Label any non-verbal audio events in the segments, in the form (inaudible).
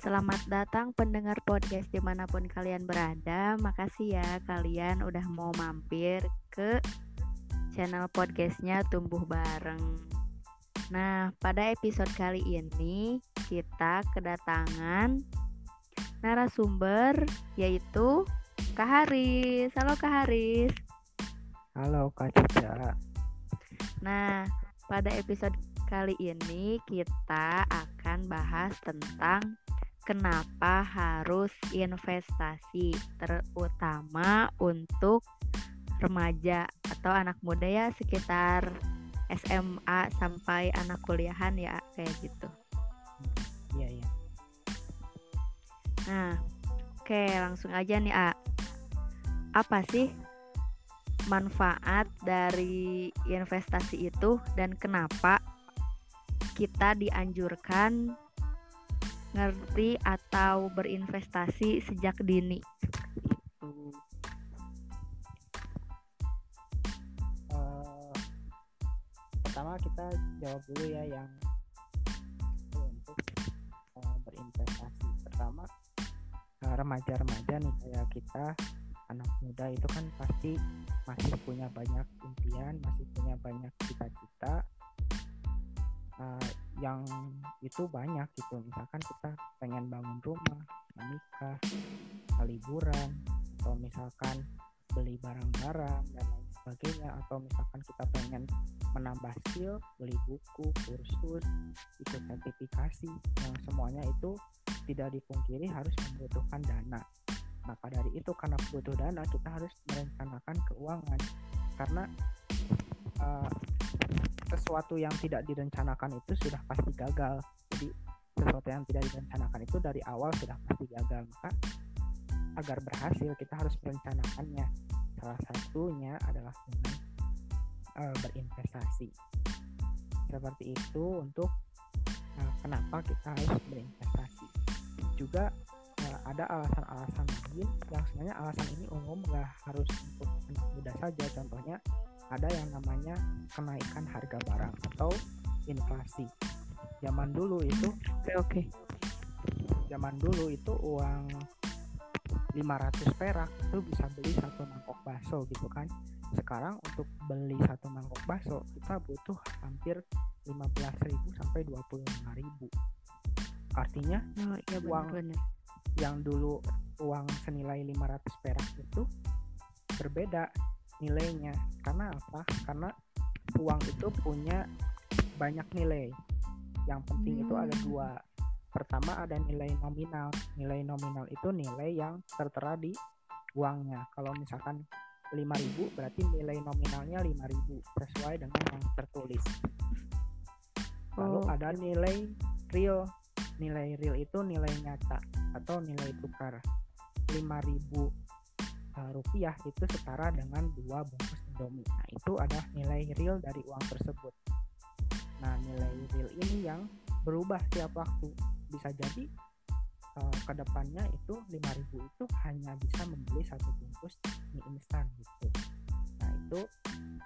Selamat datang pendengar podcast di mana pun kalian berada. Makasih ya kalian udah mau mampir ke channel podcastnya Tumbuh Bareng. Nah, pada episode kali ini kita kedatangan narasumber yaitu Kak Haris. Halo Kak Haris. Halo Kak Cica. Nah, pada episode kali ini kita akan bahas tentang kenapa harus investasi terutama untuk remaja atau anak muda ya sekitar SMA sampai anak kuliahan ya kayak gitu. Iya, iya. Nah, oke langsung aja nih A. Apa sih manfaat dari investasi itu dan kenapa kita dianjurkan ngerti atau berinvestasi sejak dini. Uh, pertama kita jawab dulu ya yang untuk uh, berinvestasi. Pertama uh, remaja-remaja nih kayak kita anak muda itu kan pasti masih punya banyak impian, masih punya banyak cita-cita uh, yang itu banyak gitu. Misalkan kita pengen bangun rumah menikah liburan atau misalkan beli barang-barang dan lain sebagainya atau misalkan kita pengen menambah skill beli buku kursus ikut sertifikasi yang semuanya itu tidak dipungkiri harus membutuhkan dana. Maka dari itu karena butuh dana kita harus merencanakan keuangan. Karena uh, sesuatu yang tidak direncanakan itu sudah pasti gagal. Jadi sesuatu yang tidak direncanakan itu dari awal sudah pasti gagal. Maka agar berhasil kita harus merencanakannya. Salah satunya adalah dengan uh, berinvestasi. Seperti itu untuk uh, kenapa kita harus berinvestasi. Juga uh, ada alasan-alasan lain yang sebenarnya alasan ini umum gak harus untuk anak muda saja. Contohnya ada yang namanya kenaikan harga barang atau inflasi. Zaman dulu itu oke oke. Zaman dulu itu uang 500 perak itu bisa beli satu mangkok bakso gitu kan. Sekarang untuk beli satu mangkok bakso kita butuh hampir 15.000 sampai 25.000. Artinya oh, iya uang bener. yang dulu uang senilai 500 perak itu berbeda nilainya. Karena apa? Karena uang itu punya banyak nilai. Yang penting hmm. itu ada hmm. dua. Pertama ada nilai nominal. Nilai nominal itu nilai yang tertera di uangnya. Kalau misalkan 5000 berarti nilai nominalnya 5000 sesuai dengan yang tertulis. Lalu oh. ada nilai real. Nilai real itu nilai nyata atau nilai tukar. 5000 uh, rupiah itu setara dengan dua bungkus Indomie. Nah, itu adalah nilai real dari uang tersebut. Nah, nilai real ini yang berubah tiap waktu. Bisa jadi uh, ke depannya itu 5000 itu hanya bisa membeli satu bungkus mie instan gitu. Nah, itu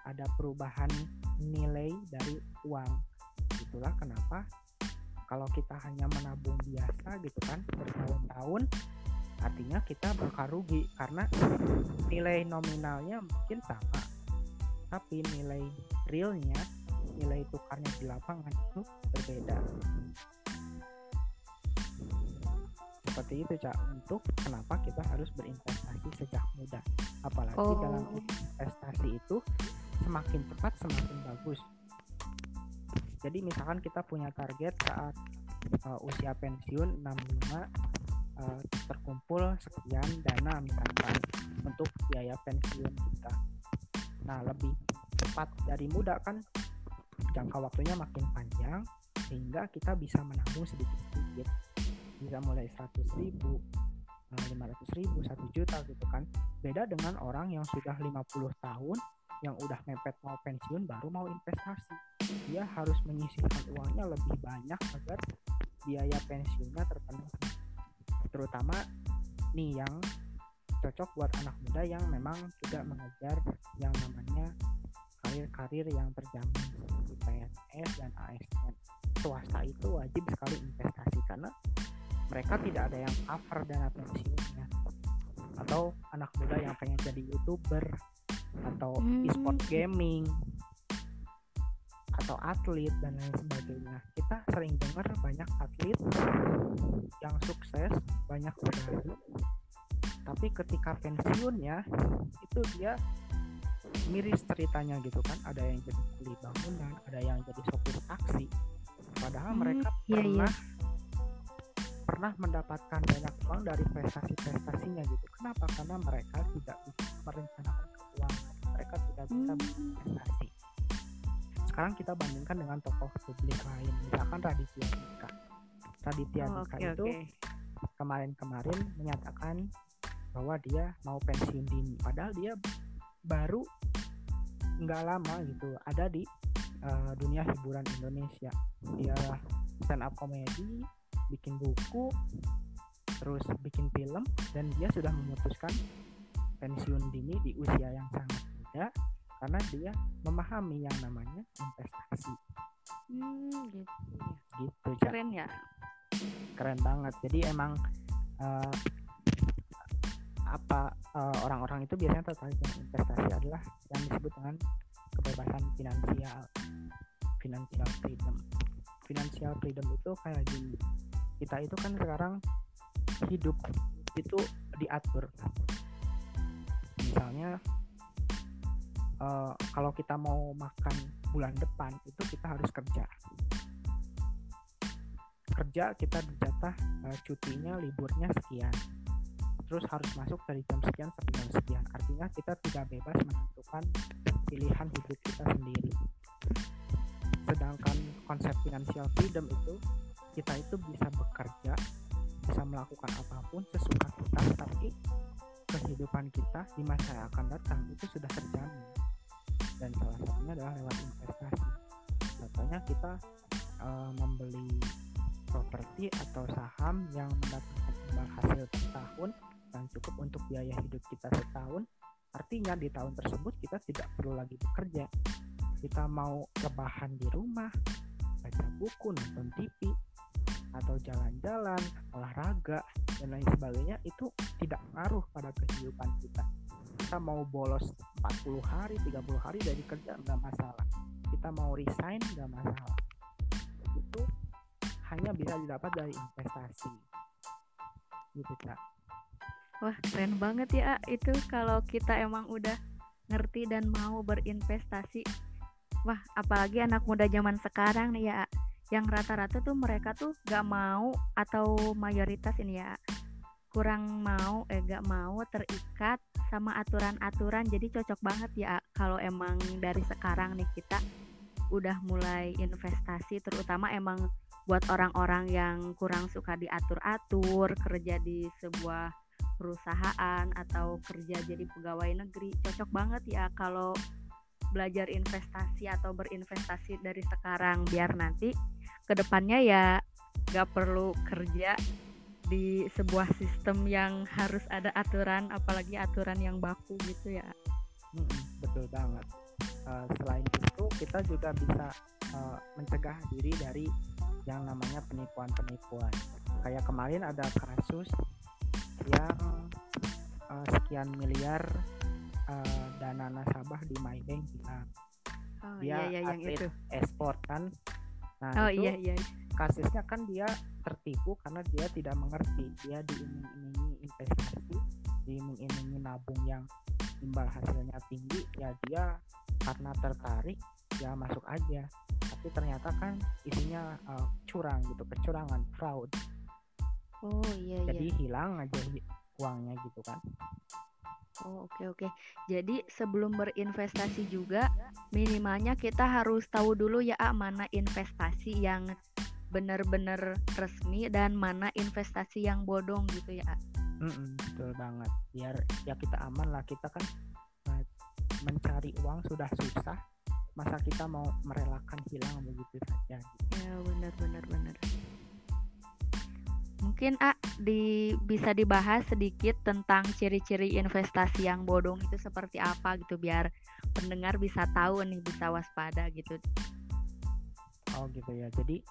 ada perubahan nilai dari uang. Itulah kenapa kalau kita hanya menabung biasa gitu kan bertahun-tahun artinya kita bakal rugi karena nilai nominalnya mungkin sama. Tapi nilai realnya nilai tukarnya di lapangan itu berbeda. Seperti itu cak untuk kenapa kita harus berinvestasi sejak muda. Apalagi oh. dalam investasi itu semakin cepat semakin bagus. Jadi misalkan kita punya target saat uh, usia pensiun 65 uh, terkumpul sekian dana misalkan untuk biaya pensiun kita. Nah, lebih cepat dari muda kan jangka waktunya makin panjang sehingga kita bisa menabung sedikit-sedikit. Bisa mulai 100 ribu, 500 eh, ribu, 1 juta gitu kan. Beda dengan orang yang sudah 50 tahun yang udah mepet mau pensiun baru mau investasi. Dia harus menyisihkan uangnya lebih banyak agar biaya pensiunnya terpenuhi terutama nih yang cocok buat anak muda yang memang tidak mengejar yang namanya karir-karir yang terjamin seperti PNS dan ASN swasta itu wajib sekali investasi karena mereka tidak ada yang cover dana pensiunnya. Atau anak muda yang pengen jadi youtuber atau Hmm. e-sport gaming atau atlet dan lain sebagainya. Kita sering dengar banyak atlet yang sukses banyak medali tapi ketika pensiunnya itu dia miris ceritanya gitu kan. Ada yang jadi kuli bangunan ada yang jadi sopir taksi. Padahal Hmm, mereka iya, iya. pernah pernah mendapatkan banyak uang dari prestasi-prestasinya gitu. Kenapa? Karena mereka tidak bisa merencanakan keuangan. Mereka tidak bisa Hmm. berinvestasi sekarang kita bandingkan dengan tokoh publik lain misalkan Raditya Dika. Raditya Oh, Dika oke itu kemarin-kemarin menyatakan bahwa dia mau pensiun dini. Padahal dia baru nggak lama gitu ada di uh, dunia hiburan Indonesia. Dia stand up komedi bikin buku terus bikin film dan dia sudah memutuskan pensiun dini di usia yang sangat muda karena dia memahami yang namanya investasi Hmm, gitu ya. gitu. Keren ya. keren banget jadi emang eh, apa eh, orang-orang itu biasanya tertarik dengan investasi adalah yang disebut dengan kebebasan finansial financial freedom financial freedom itu kayak gini kita itu kan sekarang hidup itu diatur misalnya eh, kalau kita mau makan bulan depan itu kita harus kerja. Kerja kita dijatah eh, cutinya liburnya sekian. Terus harus masuk dari jam sekian sampai jam sekian. Artinya kita tidak bebas menentukan pilihan hidup kita sendiri. Sedangkan konsep financial freedom itu kita itu bisa bekerja bisa melakukan apa pun sesuka kita tapi kehidupan kita di masa yang akan datang itu sudah terjamin dan salah satunya adalah lewat investasi. Contohnya kita eh, membeli properti atau saham yang mendatangkan imbal hasil per tahun yang cukup untuk biaya hidup kita setahun. Artinya di tahun tersebut kita tidak perlu lagi bekerja. Kita mau rebahan di rumah baca buku nonton TV atau jalan-jalan olahraga dan lain sebagainya itu tidak ngaruh pada kehidupan kita kita mau bolos 40 hari 30 hari dari kerja nggak masalah. Kita mau resign nggak masalah. Itu hanya bisa didapat dari investasi. Gitu kak Wah, keren banget ya itu kalau kita emang udah ngerti dan mau berinvestasi. Wah, apalagi anak muda zaman sekarang nih ya, yang rata-rata tuh mereka tuh gak mau atau mayoritas ini ya kurang mau eh gak mau terikat sama aturan-aturan. Jadi cocok banget ya kalau emang dari sekarang nih kita udah mulai investasi terutama emang buat orang-orang yang kurang suka diatur-atur kerja di sebuah perusahaan atau kerja jadi pegawai negeri. Cocok banget ya kalau belajar investasi atau berinvestasi dari sekarang biar nanti ke depannya ya gak perlu kerja di sebuah sistem yang harus ada aturan apalagi aturan yang baku gitu ya. Mm-mm, betul banget. Eh, selain itu kita juga bisa eh, mencegah diri dari yang namanya penipuan-penipuan. Kayak kemarin ada kasus yang eh, sekian miliar eh, dana nasabah di MyBank hilang oh Dia iya iya yang itu. esport kan? Nah oh itu iya iya. kasusnya kan dia tertipu karena dia tidak mengerti. Dia diiming-imingi investasi diiming-imingi nabung yang imbal hasilnya tinggi ya dia karena tertarik ya masuk aja. Tapi ternyata kan isinya uh, curang gitu kecurangan fraud. Oh iya iya. Jadi hilang aja uangnya gitu kan. Oh, oke oke. Jadi sebelum berinvestasi juga minimalnya kita harus tahu dulu ya A, mana investasi yang benar-benar resmi dan mana investasi yang bodong gitu ya. A. Mm-mm, betul banget biar ya kita aman lah kita kan uh, mencari uang sudah susah masa kita mau merelakan hilang begitu saja gitu. Ya benar benar benar. Mungkin A di bisa dibahas sedikit tentang ciri-ciri investasi yang bodong itu seperti apa gitu biar pendengar bisa tahu nih bisa waspada gitu. Oh gitu ya. Jadi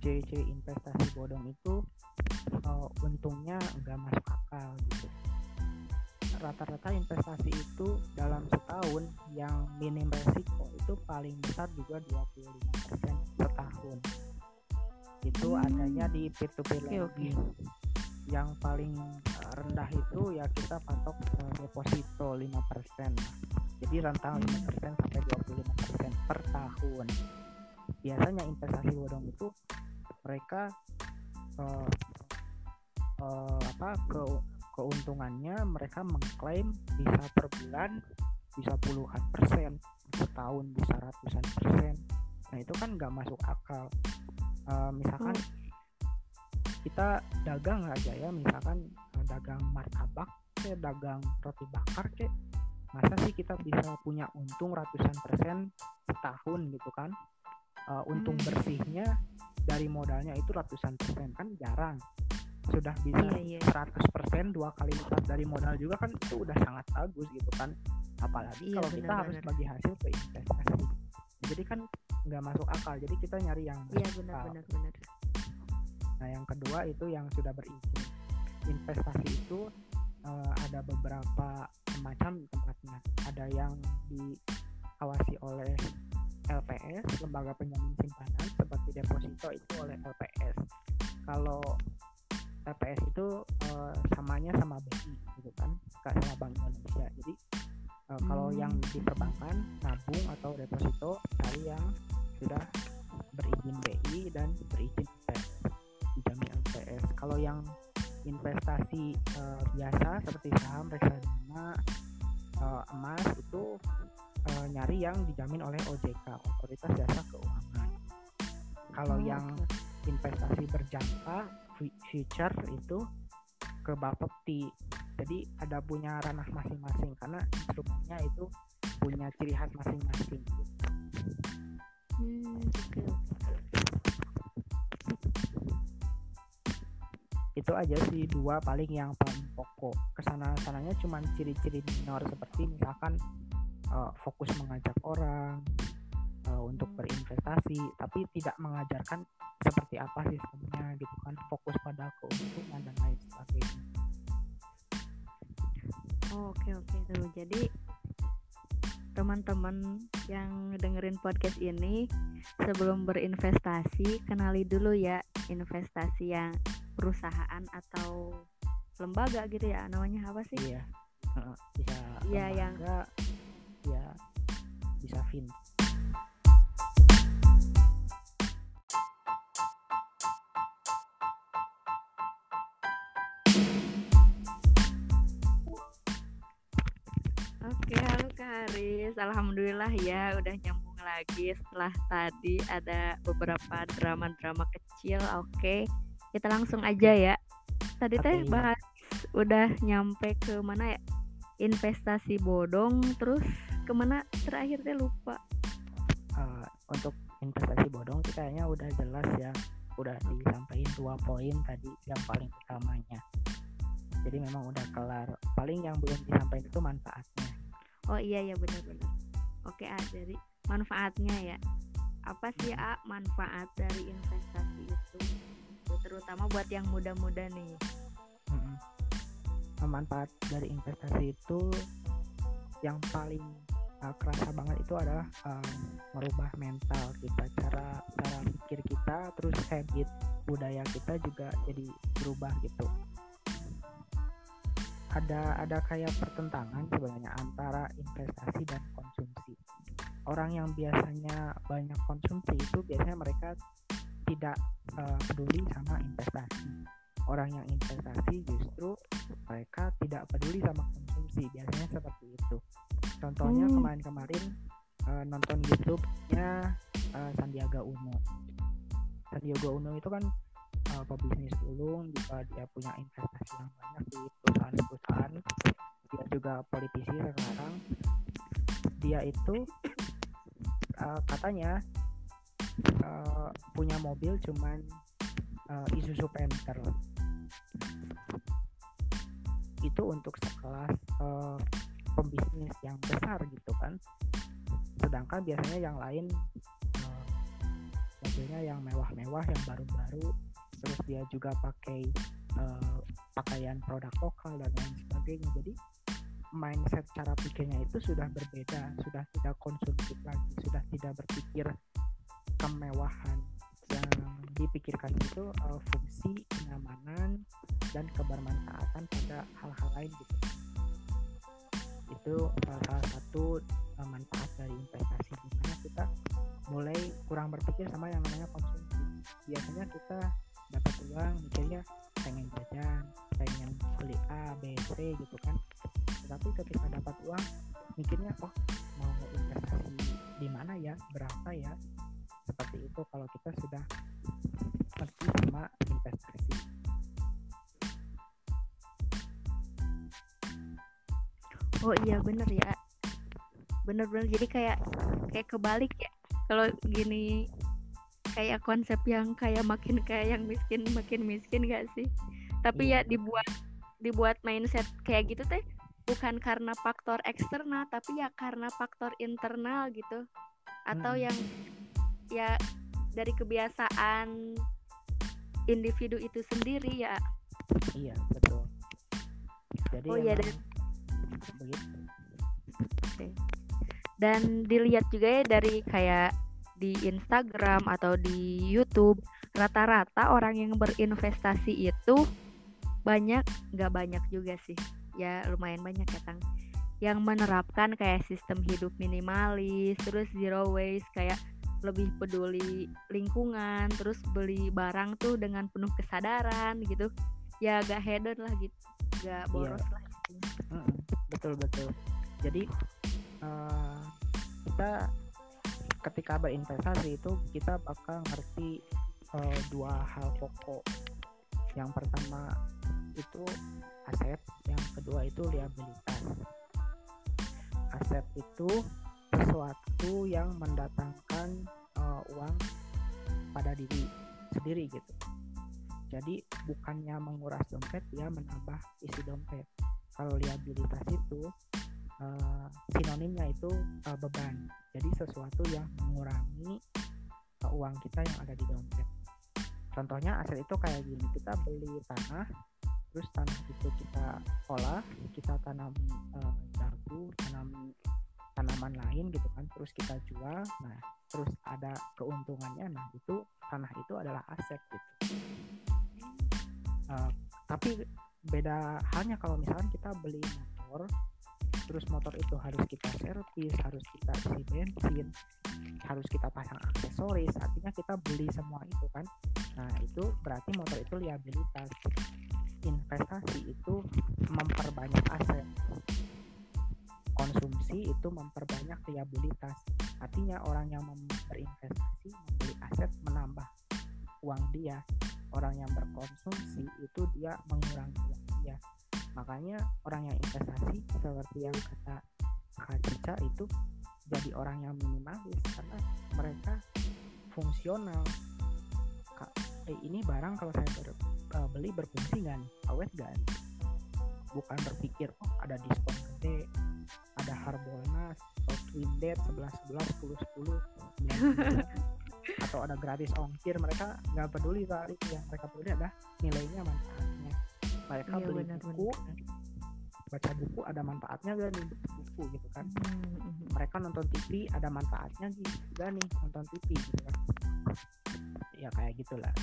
ciri-ciri investasi bodong itu uh, untungnya nggak masuk akal gitu. Rata-rata investasi itu dalam setahun yang minim resiko itu paling besar juga 25% setahun. Itu hmm. adanya di peer to peer lending. Okay. yang paling rendah itu ya kita patok uh, deposito 5% jadi rentang 5% sampai 25% per tahun biasanya investasi bodong itu mereka uh, uh, apa ke keuntungannya mereka mengklaim bisa per bulan bisa puluhan persen setahun bisa ratusan persen nah itu kan nggak masuk akal uh, misalkan hmm. kita dagang aja ya misalkan dagang martabak kayak dagang roti bakar kayak masa sih kita bisa punya untung ratusan persen setahun gitu kan uh, untung hmm. bersihnya dari modalnya itu ratusan persen kan jarang. Sudah bisa iya, iya. 100% dua kali lipat dari modal juga kan itu udah sangat bagus gitu kan. Apalagi iya, kalau bener, kita bener. harus bagi hasil ke investasi. Jadi kan nggak masuk akal. Jadi kita nyari yang iya benar-benar benar nah yang kedua itu yang sudah berizin. Investasi itu uh, ada beberapa macam tempatnya. Ada yang diawasi oleh LPS lembaga penjamin simpanan seperti deposito itu oleh LPS kalau TPS itu uh, samanya sama BI gitu kan? Gak sama Bank Indonesia. Jadi uh, hmm. kalau yang di perbankan nabung atau deposito cari yang sudah berizin BI dan berizin LPS dijamin LPS kalau yang investasi uh, biasa seperti saham reksadana uh, emas itu nyari yang dijamin oleh OJK Otoritas Jasa Keuangan. Kalau hmm. yang investasi berjangka future itu ke Bapepti. Jadi ada punya ranah masing-masing karena instrumennya itu punya ciri khas masing-masing. Hmm, itu aja sih dua paling yang paling pokok. Ke sana sananya cuma ciri-ciri minor seperti misalkan uh, fokus mengajak orang uh, untuk berinvestasi tapi tidak mengajarkan seperti apa sistemnya gitu kan fokus pada keuntungan dan lain sebagainya. Oh, oke oke tuh. Jadi teman-teman yang dengerin podcast ini sebelum berinvestasi kenali dulu ya investasi yang perusahaan atau lembaga gitu ya. Namanya apa sih? Iya bisa iya yang ya bisa fin Haris, alhamdulillah ya udah nyambung lagi setelah tadi ada beberapa drama-drama kecil. Oke, kita langsung aja ya. Tadi teh bahas udah nyampe ke mana ya? Investasi bodong, terus ke mana terakhir teh lupa. Uh, untuk investasi bodong sih kayaknya udah jelas ya, udah disampaikan dua poin tadi yang paling utamanya. Jadi memang udah kelar. Paling yang belum disampaikan itu manfaatnya oh iya ya benar-benar oke A dari manfaatnya ya apa sih A manfaat dari investasi itu terutama buat yang muda-muda nih hmm. manfaat dari investasi itu yang paling uh, kerasa banget itu adalah uh, merubah mental kita cara cara pikir kita terus habit budaya kita juga jadi berubah gitu ada ada kayak pertentangan sebenarnya antara investasi dan konsumsi. Orang yang biasanya banyak konsumsi itu biasanya mereka tidak uh, peduli sama investasi. Orang yang investasi justru mereka tidak peduli sama konsumsi. Biasanya seperti. Contohnya hmm. kemarin-kemarin uh, nonton YouTube-nya uh, Sandiaga Uno. Sandiaga Uno itu kan uh, pebisnis ulung juga dia punya investasi yang banyak di perusahaan-perusahaan dia juga politisi sekarang dia itu uh, katanya uh, punya mobil cuman uh, Isuzu Panther itu untuk sekelas uh, pembisnis yang besar gitu kan. Sedangkan biasanya yang lain mobilnya yang mewah-mewah yang baru-baru terus dia juga pakai uh, pakaian produk lokal dan lain sebagainya. Jadi mindset cara pikirnya itu sudah berbeda sudah tidak konsumtif lagi sudah tidak berpikir kemewahan. Yang dipikirkan itu uh, fungsi kenyamanan dan kebermanfaatan pada hal-hal lain gitu itu uh, salah satu uh, manfaat dari investasi di mana kita mulai kurang berpikir sama yang namanya konsumsi. Biasanya kita dapat uang mikirnya pengen jajan pengen beli A B C gitu kan. Tetapi ketika dapat uang mikirnya oh mau investasi di mana ya berapa ya? Seperti itu kalau kita sudah ngerti sama investasi oh iya bener ya. Bener-bener jadi kayak kayak kebalik ya. Kalau gini kayak konsep yang kayak makin kayak yang miskin makin miskin gak sih? Tapi iya. ya dibuat dibuat mindset kayak gitu teh bukan karena faktor eksternal tapi ya karena faktor internal gitu. Atau hmm. yang ya dari kebiasaan individu itu sendiri ya. Iya betul. Jadi oh iya dan begitu okay. dan dilihat juga ya dari kayak di Instagram atau di YouTube rata-rata orang yang berinvestasi itu banyak nggak banyak juga sih ya lumayan banyak ya tang yang menerapkan kayak sistem hidup minimalis terus zero waste kayak lebih peduli lingkungan terus beli barang tuh dengan penuh kesadaran gitu ya gak hedon lah gitu gak iya. boros iya. lah gitu. betul betul. Jadi uh, kita ketika berinvestasi itu kita bakal ngerti uh, dua hal pokok. Yang pertama itu aset yang kedua itu liabilitas. Aset itu sesuatu yang mendatangkan uh, uang pada diri sendiri gitu. Jadi bukannya menguras dompet ya menambah isi dompet kalau liabilitas itu uh, sinonimnya itu uh, beban. Jadi sesuatu yang mengurangi uh, uang kita yang ada di dompet. Contohnya aset itu kayak gini kita beli tanah terus tanah itu kita olah kita tanam uh, jagung tanam tanaman lain gitu kan terus kita jual nah terus ada keuntungannya nah itu tanah itu adalah aset gitu. Uh, tapi beda halnya kalau misalkan kita beli motor terus motor itu harus kita servis harus kita isi bensin harus kita pasang aksesoris artinya kita beli semua itu kan. Nah itu berarti motor itu liabilitas. Investasi itu memperbanyak aset. Konsumsi itu memperbanyak liabilitas. Artinya orang yang berinvestasi membeli aset menambah uang dia orang yang berkonsumsi itu dia mengurangi dia makanya orang yang investasi seperti yang kata Kak Cica itu jadi orang yang minimalis karena mereka fungsional. Eh, ini barang kalau saya ber, uh, beli berfungsi kan awet kan bukan berpikir oh ada diskon gede ada Harbolnas atau Twin Dead 11 11 10 10 atau ada gratis ongkir mereka nggak peduli kali yang mereka peduli adalah nilainya manfaatnya. Mereka iya, beli benar, buku benar. baca buku ada manfaatnya gak nih buku gitu kan? Hmm, hmm, mereka nonton TV ada manfaatnya gak nih nonton TV gitu kan? Ya kayak gitulah.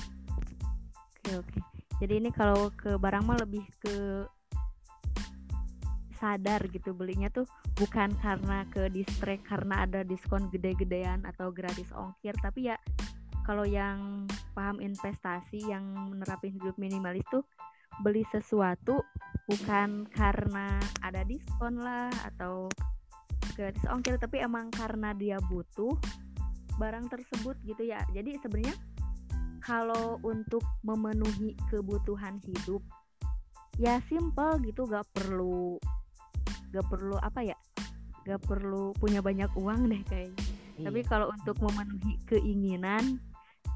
Oke oke. Jadi ini kalau ke barang mah lebih ke sadar gitu belinya tuh bukan karena ke distrek karena ada diskon gede-gedean atau gratis ongkir tapi ya kalau yang paham investasi yang menerapin hidup minimalis tuh beli sesuatu bukan karena ada diskon lah atau gratis ongkir tapi emang karena dia butuh barang tersebut gitu ya. Jadi sebenarnya kalau untuk memenuhi kebutuhan hidup ya simple gitu gak perlu gak perlu apa ya gak perlu punya banyak uang deh kayaknya iya. tapi kalau untuk memenuhi keinginan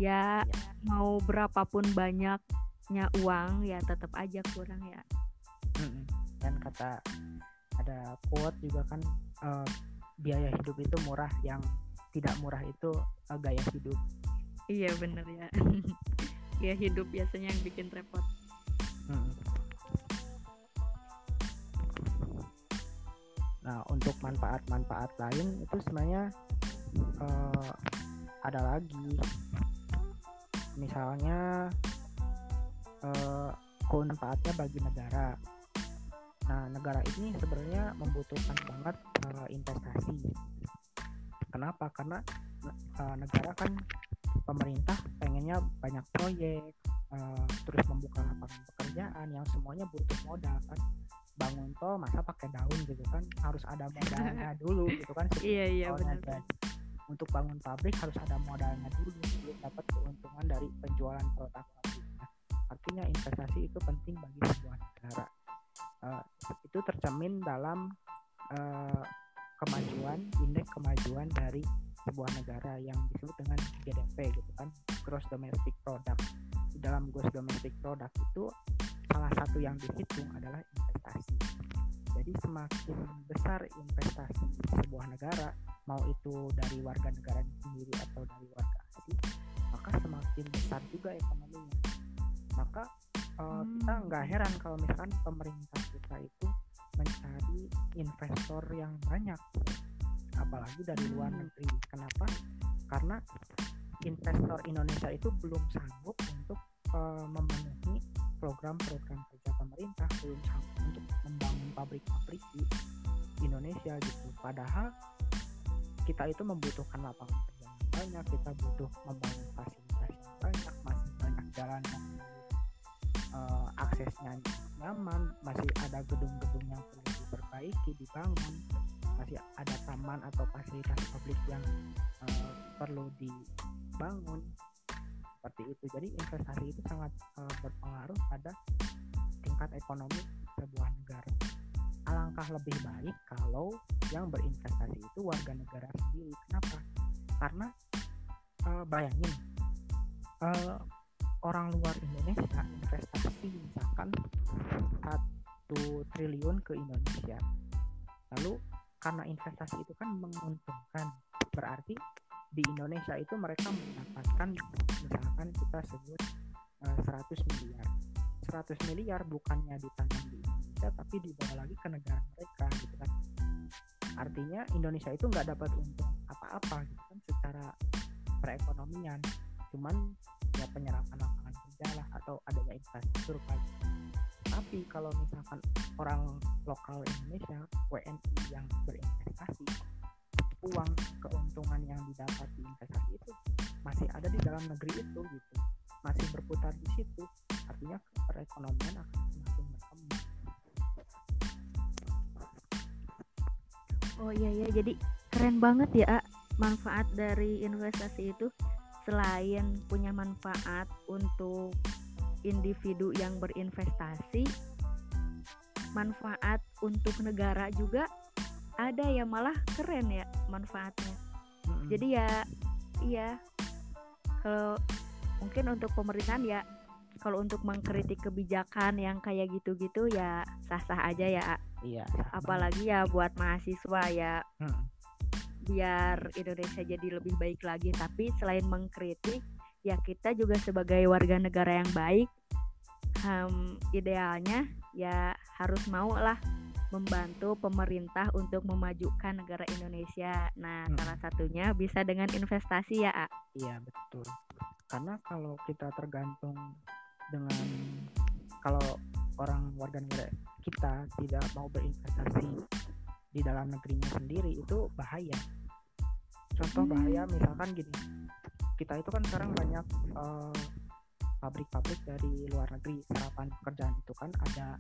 ya, ya mau berapapun banyak nya uang ya tetap aja kurang ya. Dan kata ada quote juga kan uh, biaya hidup itu murah yang tidak murah itu uh, gaya hidup. Iya bener ya. (laughs) Ya hidup biasanya yang bikin repot. Hmm. Nah, untuk manfaat-manfaat lain itu sebenarnya uh, ada lagi. Misalnya uh, manfaatnya bagi negara. Nah, negara ini sebenarnya membutuhkan banget uh, investasi. Kenapa? Karena uh, negara kan pemerintah pengennya banyak proyek, uh, terus membuka lapangan pekerjaan yang semuanya butuh modal kan bangun tol masa pakai daun gitu kan. Harus ada modalnya (laughs) dulu gitu kan iya iya benar. untuk bangun pabrik harus ada modalnya dulu untuk dapat keuntungan dari penjualan produk pabriknya artinya investasi itu penting bagi sebuah negara. Uh, itu tercermin dalam uh, kemajuan indeks kemajuan dari sebuah negara yang disebut dengan GDP gitu kan gross domestic product di dalam gross domestic product itu salah satu yang dihitung adalah investasi. Jadi semakin besar investasi sebuah negara, mau itu dari warga negara sendiri atau dari warga asing, maka semakin besar juga ekonominya. Maka uh, hmm. kita nggak heran kalau misalkan pemerintah kita itu mencari investor yang banyak, apalagi dari luar negeri. Kenapa? Karena investor Indonesia itu belum sanggup untuk uh, memenuhi program-program kerja pemerintah belum sampai untuk membangun pabrik-pabrik di Indonesia gitu padahal kita itu membutuhkan lapangan kerja yang banyak kita butuh membangun fasilitas yang banyak masih banyak jalan yang uh, aksesnya nyaman masih ada gedung-gedung yang perlu diperbaiki dibangun masih ada taman atau fasilitas publik yang uh, perlu dibangun. Seperti itu. Jadi investasi itu sangat uh, berpengaruh pada tingkat ekonomi sebuah negara. Alangkah lebih baik kalau yang berinvestasi itu warga negara sendiri. Kenapa? Karena uh, bayangin uh, orang luar Indonesia investasi misalkan satu triliun ke Indonesia. Lalu karena investasi itu kan menguntungkan. Berarti di Indonesia itu mereka mendapatkan misalkan kita sebut uh, eh, 100 miliar. 100 miliar bukannya ditanam di Indonesia tapi dibawa lagi ke negara mereka gitu kan. Artinya Indonesia itu nggak dapat untung apa-apa gitu kan secara perekonomian. Cuman ya penyerapan lapangan kerja lah atau adanya infrastruktur kan tapi kalau misalkan orang lokal Indonesia WNI yang berinvestasi uang keuntungan yang didapat di investasi itu masih ada di dalam negeri itu gitu. Masih berputar di situ artinya perekonomian akan semakin berkembang. Oh iya iya. Jadi keren banget ya manfaat dari investasi itu. Selain punya manfaat untuk individu yang berinvestasi manfaat untuk negara juga ada ya malah keren ya manfaatnya. Hmm. jadi ya iya. Kalau mungkin untuk pemerintahan ya kalau untuk mengkritik kebijakan yang kayak gitu-gitu ya sah-sah aja ya iya apalagi ya buat mahasiswa ya. Hmm. biar Indonesia jadi lebih baik lagi. Tapi selain mengkritik ya kita juga sebagai warga negara yang baik um, idealnya ya harus mau lah membantu pemerintah untuk memajukan negara Indonesia. Nah, hmm. salah satunya bisa dengan investasi ya, A. Iya, betul. Karena kalau kita tergantung dengan kalau orang warga negara kita tidak mau berinvestasi di dalam negerinya sendiri itu bahaya. Contoh hmm. bahaya misalkan gini, kita itu kan sekarang banyak uh, pabrik-pabrik dari luar negeri serapan pekerjaan itu kan ada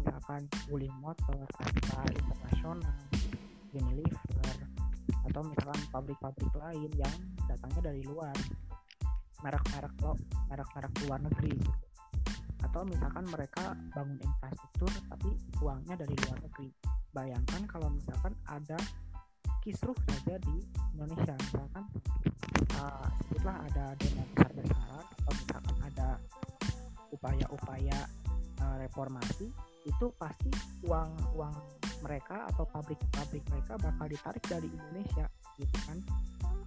misalkan Wuling Motor, Astra Internasional, Unilever atau misalkan pabrik-pabrik lain yang datangnya dari luar merek-merek lo merek-merek luar negeri gitu. atau misalkan mereka bangun infrastruktur tapi uangnya dari luar negeri bayangkan kalau misalkan ada kisruh saja di Indonesia misalkan uh, ada demo besar-besaran atau misalkan ada upaya-upaya uh, reformasi itu pasti uang uang mereka atau pabrik-pabrik mereka bakal ditarik dari Indonesia gitu kan.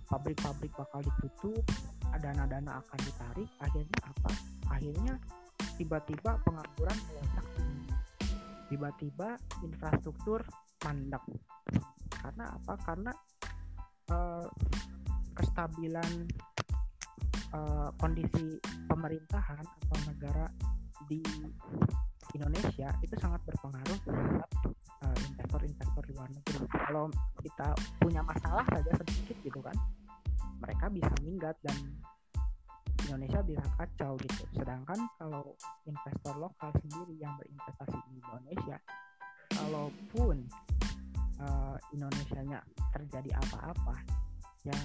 Pabrik-pabrik bakal ditutup dana-dana akan ditarik akhirnya apa? Akhirnya tiba-tiba pengangguran melonjak. Tiba-tiba infrastruktur mandek. Karena apa? Karena uh, kestabilan uh, kondisi pemerintahan atau negara di Indonesia itu sangat berpengaruh terhadap uh, investor-investor di luar negeri. Kalau kita punya masalah saja sedikit gitu kan, mereka bisa minggat dan Indonesia bisa kacau gitu. Sedangkan kalau investor lokal sendiri yang berinvestasi di Indonesia, kalaupun uh, Indonesia-nya terjadi apa-apa, ya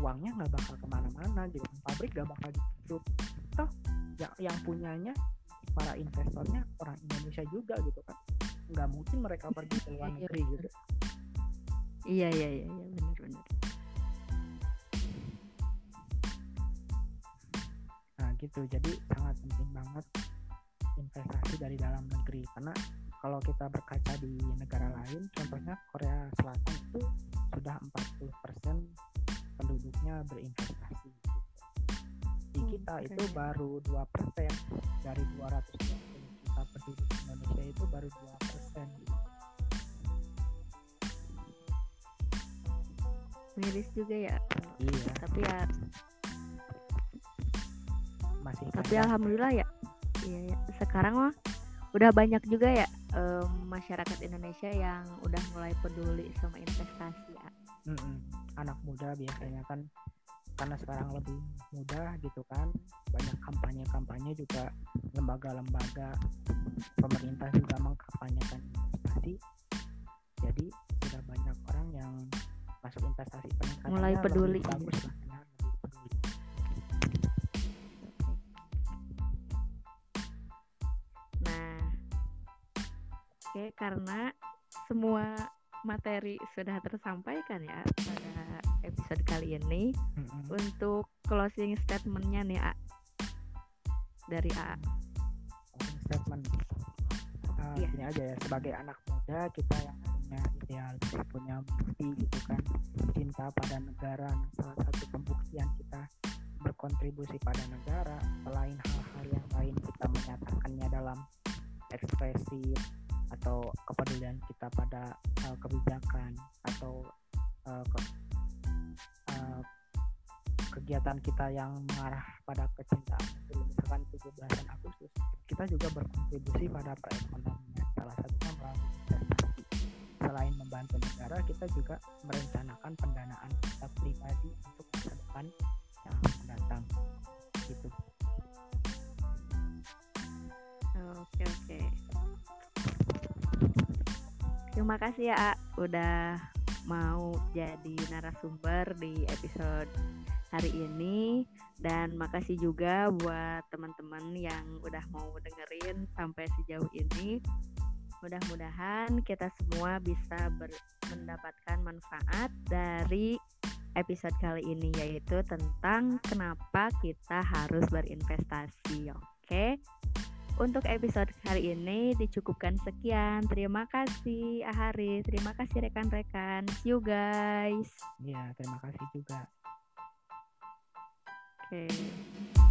uangnya nggak bakal ke mana-mana gitu. Pabrik nggak bakal ditutup. Toh yang yang punyanya para investornya orang Indonesia juga gitu kan. Nggak mungkin mereka pergi ke luar (laughs) iya, negeri gitu. Iya iya iya, iya benar-benar. gitu jadi sangat penting banget investasi dari dalam negeri karena kalau kita berkaca di negara lain contohnya Korea Selatan itu sudah 40% penduduknya berinvestasi. Di hmm, kita okay. itu baru 2% dari 220 juta penduduk Indonesia itu baru 2% gitu. miris juga ya iya tapi ya masih tapi banyak. alhamdulillah ya iya ya. sekarang mah udah banyak juga ya um, masyarakat Indonesia yang udah mulai peduli sama investasi ya. Mm -mm. anak muda biasanya kan karena sekarang lebih mudah gitu kan. Banyak kampanye-kampanye juga lembaga-lembaga pemerintah juga mengkampanyekan investasi. Jadi sudah banyak orang yang masuk investasi. Mulai peduli. bagus lah Oke, karena semua materi sudah tersampaikan ya pada episode kali ini. Mm-hmm. Untuk closing statementnya nih, A. Dari A. Closing statement. Uh, yeah. Ini aja ya, sebagai anak muda kita yang punya ideal, punya mimpi gitu kan, cinta pada negara. Nah, salah satu pembuktian kita berkontribusi pada negara, selain hal-hal yang lain kita menyatakannya dalam ekspresi atau kepedulian kita pada uh, kebijakan atau uh, ke, uh, kegiatan kita yang mengarah pada kecintaan misalkan 17 Agustus. Kita juga berkontribusi pada perekonomian salah satunya melalui investasi. Selain membantu negara kita juga merencanakan pendanaan kita pribadi untuk masa depan yang akan datang gitu. Oke oke. Terima kasih ya, A, udah mau jadi narasumber di episode hari ini dan makasih juga buat teman-teman yang udah mau dengerin sampai sejauh ini. Mudah-mudahan kita semua bisa mendapatkan manfaat dari episode kali ini yaitu tentang kenapa kita harus berinvestasi. Oke. Untuk episode hari ini dicukupkan sekian. Terima kasih Ahari, terima kasih rekan-rekan. See you guys. Iya, terima kasih juga. Oke. Okay.